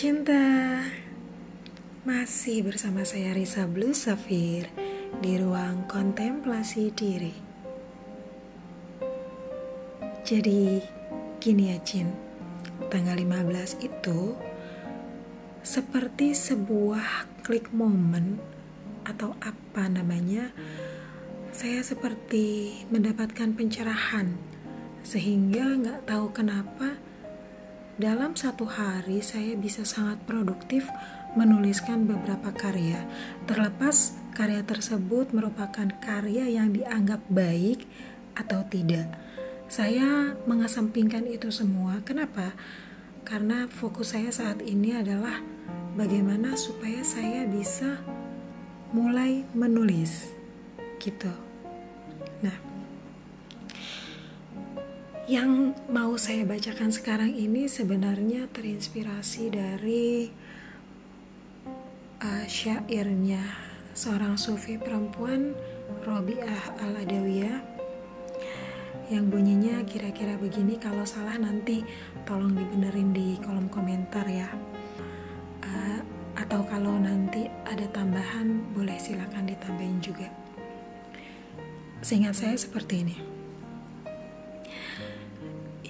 Cinta. Masih bersama saya Risa Blue Safir Di ruang kontemplasi diri. Jadi gini ya Cin. Tanggal 15 itu Seperti sebuah klik momen Atau apa namanya Saya seperti mendapatkan pencerahan Sehingga nggak tahu kenapa dalam satu hari, saya bisa sangat produktif menuliskan beberapa karya, terlepas karya tersebut merupakan karya yang dianggap baik atau tidak. Saya mengesampingkan itu semua. Kenapa? Karena fokus saya saat ini adalah bagaimana supaya saya bisa mulai menulis, gitu. Yang mau saya bacakan sekarang ini sebenarnya terinspirasi dari uh, syairnya seorang sufi perempuan Robiah Al-Adawiyah. Yang bunyinya kira-kira begini kalau salah nanti tolong dibenerin di kolom komentar ya. Uh, atau kalau nanti ada tambahan boleh silakan ditambahin juga. Seingat saya seperti ini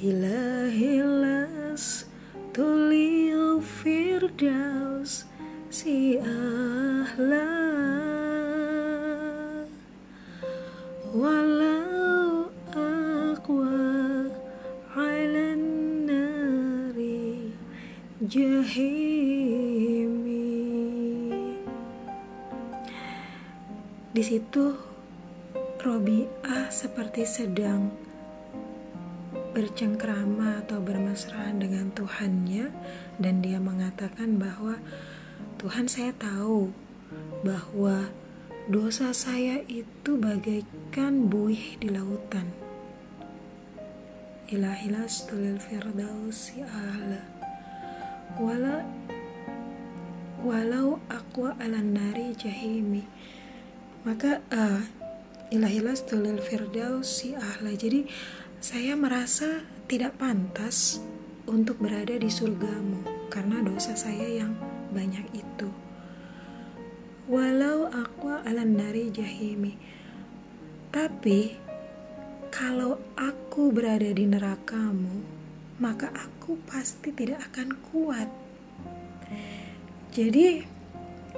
Ilahilas tulil firdaus si ahla. Walau aqwa alan nari jahimi. Di situ Robiah seperti sedang bercengkrama atau bermesraan dengan Tuhannya dan dia mengatakan bahwa Tuhan saya tahu bahwa dosa saya itu bagaikan buih di lautan. Ilahilas tulil firdausi ala. Wala walau aku alan nari jahimi. Maka uh, ilahilas tulil firdausi ahla jadi saya merasa tidak pantas untuk berada di surgamu karena dosa saya yang banyak itu. Walau aku alan nari jahimi, tapi kalau aku berada di nerakamu, maka aku pasti tidak akan kuat. Jadi,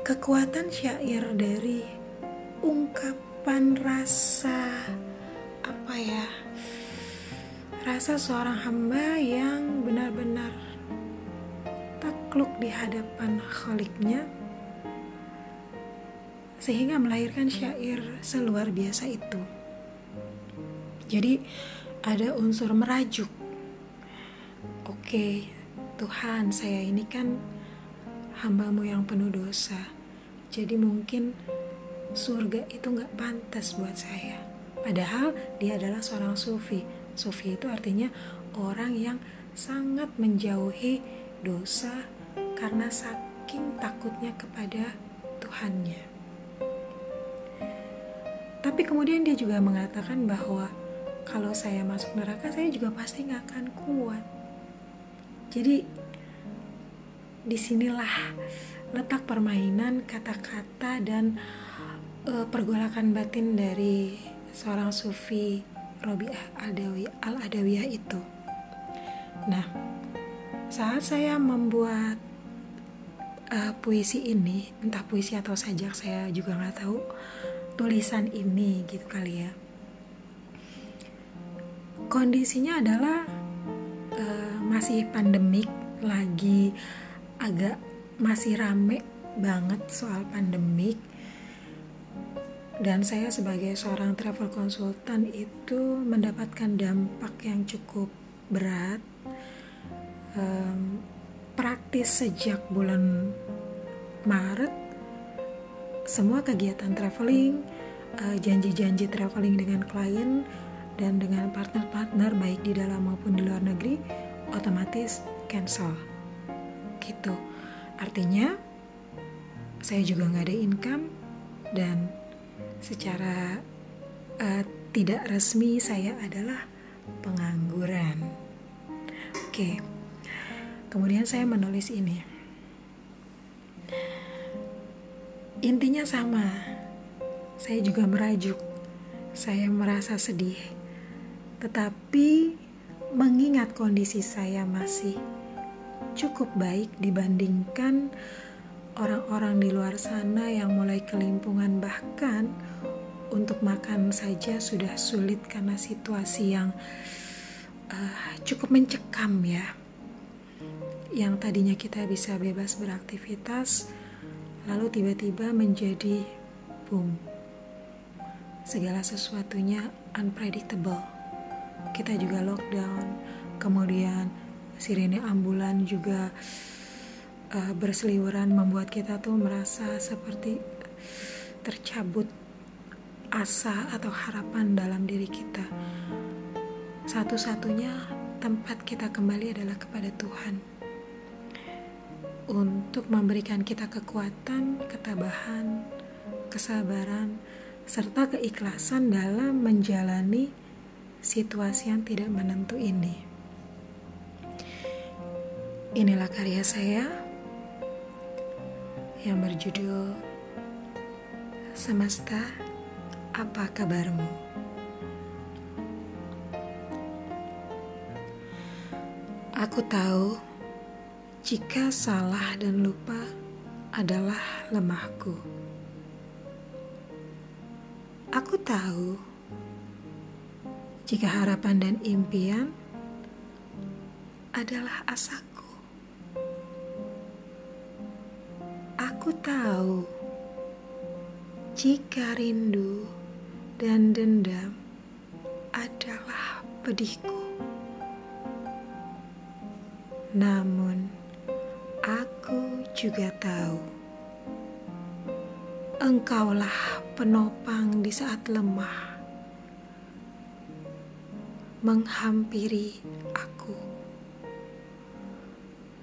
kekuatan syair dari ungkapan rasa apa ya? Rasa seorang hamba yang benar-benar takluk di hadapan khaliknya sehingga melahirkan syair seluar biasa itu. Jadi ada unsur merajuk. Oke Tuhan saya ini kan hambamu yang penuh dosa. Jadi mungkin surga itu nggak pantas buat saya. Padahal dia adalah seorang sufi Sufi itu artinya orang yang sangat menjauhi dosa karena saking takutnya kepada Tuhannya. Tapi kemudian dia juga mengatakan bahwa kalau saya masuk neraka saya juga pasti nggak akan kuat. Jadi di sinilah letak permainan kata-kata dan uh, pergolakan batin dari seorang sufi Robiah Adawi, Al-Adawiyah itu. Nah, saat saya membuat uh, puisi ini, entah puisi atau sajak saya juga nggak tahu, tulisan ini gitu kali ya. Kondisinya adalah uh, masih pandemik, lagi agak masih rame banget soal pandemik dan saya sebagai seorang travel konsultan itu mendapatkan dampak yang cukup berat um, praktis sejak bulan Maret. Semua kegiatan traveling uh, janji-janji traveling dengan klien dan dengan partner-partner baik di dalam maupun di luar negeri otomatis cancel. Gitu. Artinya saya juga nggak ada income dan secara uh, tidak resmi saya adalah pengangguran. Oke, Kemudian saya menulis ini. Intinya sama. Saya juga merajuk. Saya merasa sedih. Tetapi mengingat kondisi saya masih cukup baik dibandingkan orang-orang di luar sana yang mulai kelimpungan bahkan untuk makan saja sudah sulit karena situasi yang uh, cukup mencekam ya. Yang tadinya kita bisa bebas beraktivitas lalu tiba-tiba menjadi boom. Segala sesuatunya unpredictable. Kita juga lockdown kemudian sirene ambulan juga uh, berseliweran membuat kita tuh merasa seperti tercabut asa atau harapan dalam diri kita. Satu-satunya tempat kita kembali adalah kepada Tuhan. Untuk memberikan kita kekuatan, ketabahan, kesabaran, serta keikhlasan dalam menjalani situasi yang tidak menentu ini. Inilah karya saya yang berjudul Semesta, apa kabarmu? Aku tahu jika salah dan lupa adalah lemahku. Aku tahu jika harapan dan impian adalah asaku. Aku tahu jika rindu dan dendam adalah pedihku. Namun, Aku juga tahu Engkaulah penopang di saat lemah Menghampiri aku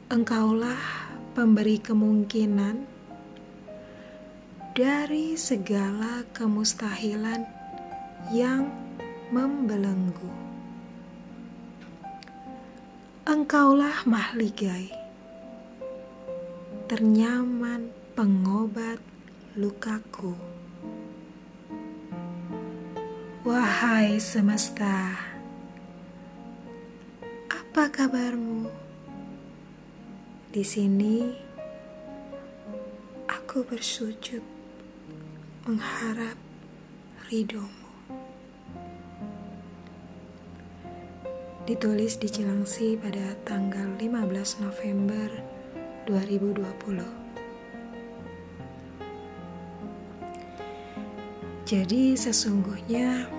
Engkaulah pemberi kemungkinan Dari segala kemustahilan yang membelenggu Engkaulah mahligai ternyaman pengobat lukaku. Wahai semesta, apa kabarmu? Di sini aku bersujud mengharap ridhomu. Ditulis di Cilangsi pada tanggal 15 November 2020. Jadi sesungguhnya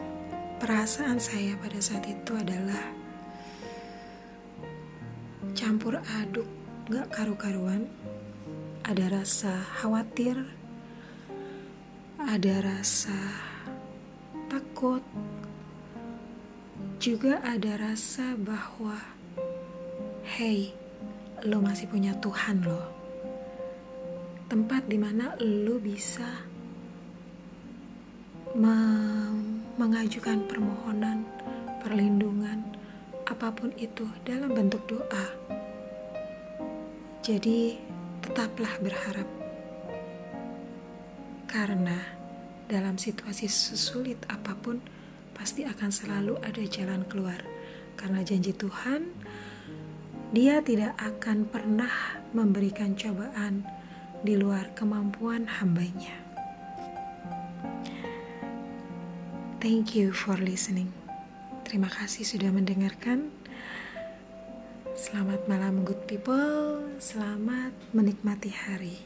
perasaan saya pada saat itu adalah campur aduk gak karu-karuan. Ada rasa khawatir, ada rasa takut, juga ada rasa bahwa, hey, lo masih punya Tuhan lo. Tempat di mana lo bisa mengajukan permohonan perlindungan apa pun itu dalam bentuk doa. Jadi tetaplah berharap karena dalam situasi sesulit apa pun pasti akan selalu ada jalan keluar karena janji Tuhan dia tidak akan pernah memberikan cobaan di luar kemampuan hambanya. Thank you for listening. Terima kasih sudah mendengarkan. Selamat malam good people, selamat menikmati hari.